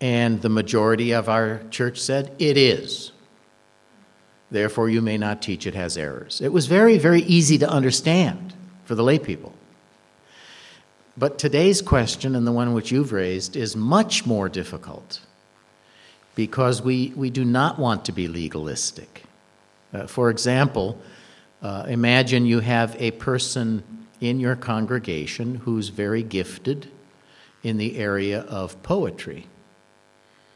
And the majority of our church said it is therefore you may not teach it has errors. It was very, very easy to understand for the lay people. But today's question, and the one which you've raised, is much more difficult because we, we do not want to be legalistic. Uh, for example, uh, imagine you have a person in your congregation who's very gifted in the area of poetry,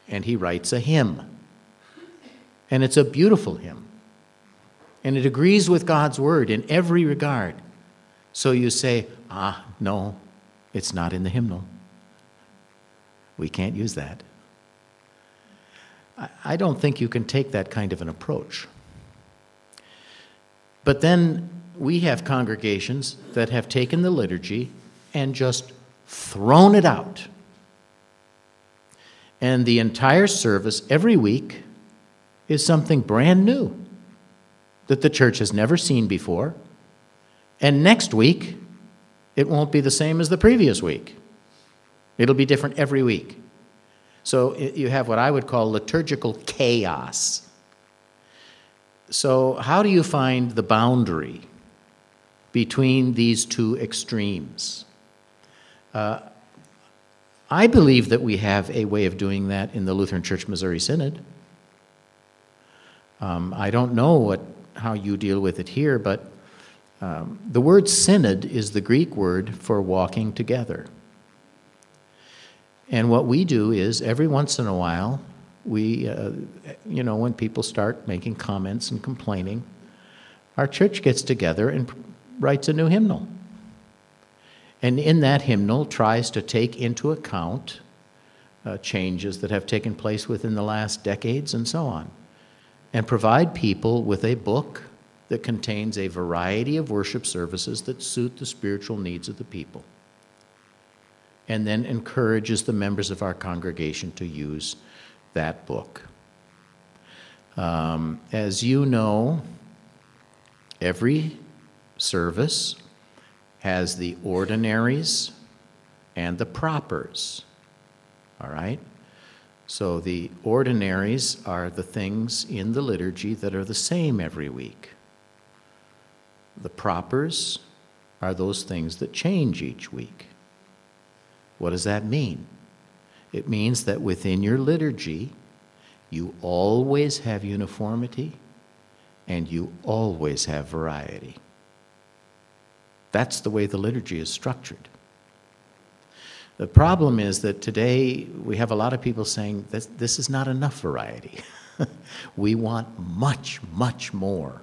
and he writes a hymn. And it's a beautiful hymn and it agrees with God's word in every regard. So you say, ah, no, it's not in the hymnal. We can't use that. I don't think you can take that kind of an approach. But then we have congregations that have taken the liturgy and just thrown it out. And the entire service every week is something brand new that the church has never seen before. And next week, it won't be the same as the previous week. It'll be different every week. So you have what I would call liturgical chaos. So, how do you find the boundary between these two extremes? Uh, I believe that we have a way of doing that in the Lutheran Church Missouri Synod. Um, I don't know what how you deal with it here, but um, the word synod is the Greek word for walking together. And what we do is every once in a while, we, uh, you know, when people start making comments and complaining, our church gets together and writes a new hymnal. And in that hymnal, tries to take into account uh, changes that have taken place within the last decades and so on and provide people with a book that contains a variety of worship services that suit the spiritual needs of the people. And then encourages the members of our congregation to use that book. Um, as you know, every service has the ordinaries and the propers. All right? So the ordinaries are the things in the liturgy that are the same every week. The propers are those things that change each week. What does that mean? It means that within your liturgy, you always have uniformity and you always have variety. That's the way the liturgy is structured. The problem is that today we have a lot of people saying this, this is not enough variety. we want much, much more.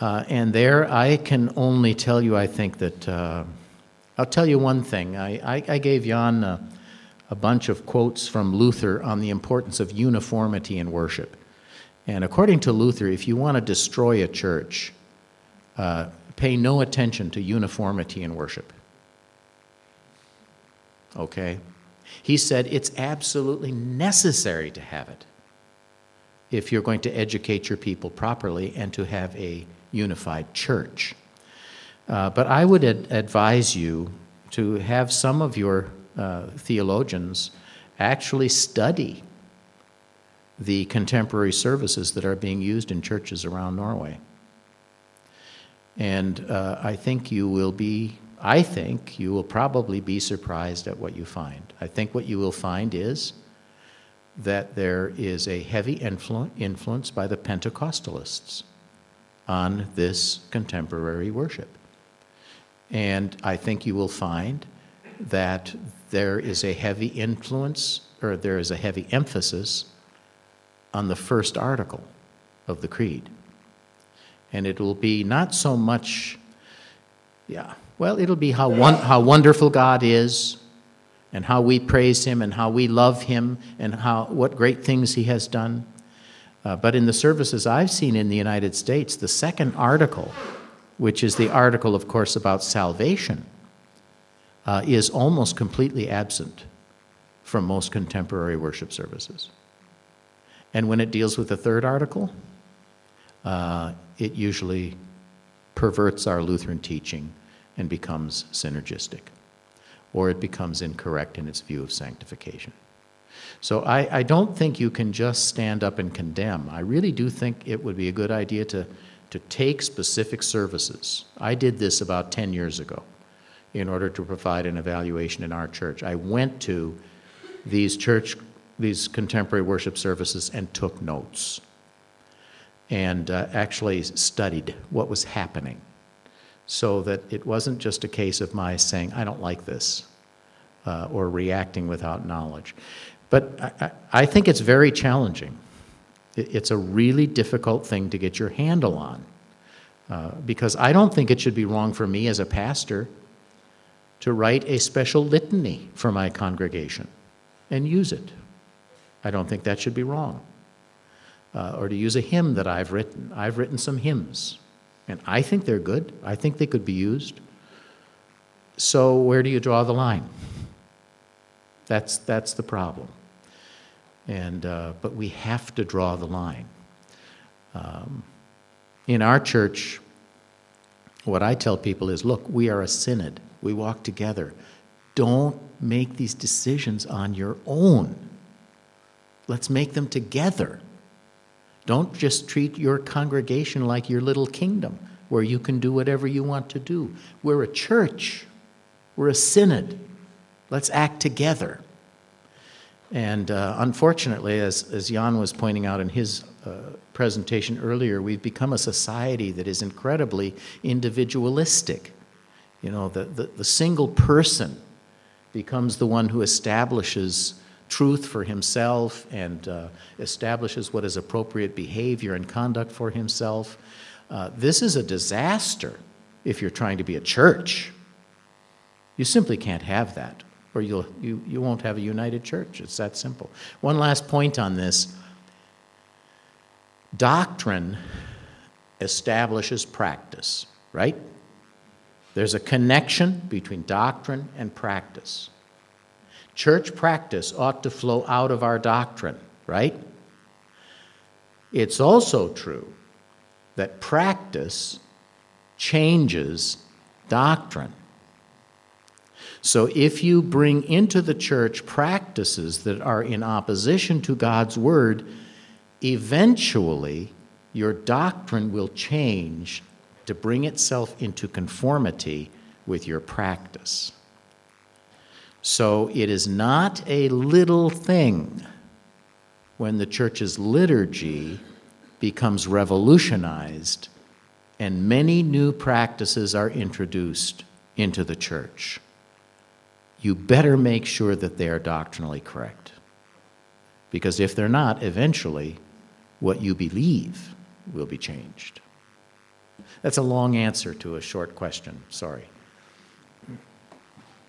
Uh, and there, I can only tell you, I think that, uh, I'll tell you one thing. I, I, I gave Jan a, a bunch of quotes from Luther on the importance of uniformity in worship. And according to Luther, if you want to destroy a church, uh, pay no attention to uniformity in worship okay? He said it's absolutely necessary to have it if you're going to educate your people properly and to have a unified church. Uh, but I would ad- advise you to have some of your uh, theologians actually study the contemporary services that are being used in churches around Norway. And uh, I think you will be I think you will probably be surprised at what you find. I think what you will find is that there is a heavy influ- influence by the Pentecostalists on this contemporary worship. And I think you will find that there is a heavy influence, or there is a heavy emphasis on the first article of the Creed. And it will be not so much, yeah, well, it'll be how, one, how wonderful God is, and how we praise Him, and how we love Him, and how, what great things He has done. Uh, but in the services I've seen in the United States, the second article, which is the article, of course, about salvation, uh, is almost completely absent from most contemporary worship services. And when it deals with the third article, uh, it usually perverts our Lutheran teaching and becomes synergistic, or it becomes incorrect in its view of sanctification. So I, I, don't think you can just stand up and condemn. I really do think it would be a good idea to, to take specific services. I did this about 10 years ago in order to provide an evaluation in our church. I went to these church, these contemporary worship services and took notes and uh, actually studied what was happening so that it wasn't just a case of my saying, I don't like this, uh, or reacting without knowledge. But I, I, think it's very challenging. It's a really difficult thing to get your handle on. Uh, because I don't think it should be wrong for me as a pastor to write a special litany for my congregation and use it. I don't think that should be wrong. Uh, or to use a hymn that I've written. I've written some hymns and I think they're good. I think they could be used. So, where do you draw the line? That's, that's the problem. And, uh, but we have to draw the line. Um, in our church, what I tell people is look, we are a synod, we walk together. Don't make these decisions on your own. Let's make them together. Don't just treat your congregation like your little kingdom where you can do whatever you want to do. We're a church, we're a synod. Let's act together. And uh, unfortunately, as, as Jan was pointing out in his uh, presentation earlier, we've become a society that is incredibly individualistic. You know, the, the, the single person becomes the one who establishes truth for himself and uh, establishes what is appropriate behavior and conduct for himself. Uh, this is a disaster if you're trying to be a church. You simply can't have that, or you'll, you, you won't have a united church. It's that simple. One last point on this doctrine establishes practice, right? There's a connection between doctrine and practice. Church practice ought to flow out of our doctrine, right? It's also true that practice changes doctrine. So if you bring into the church practices that are in opposition to God's word, eventually your doctrine will change to bring itself into conformity with your practice. So it is not a little thing when the church's liturgy becomes revolutionized and many new practices are introduced into the church. you better make sure that they are doctrinally correct. Because if they're not, eventually, what you believe will be changed. That's a long answer to a short question. Sorry.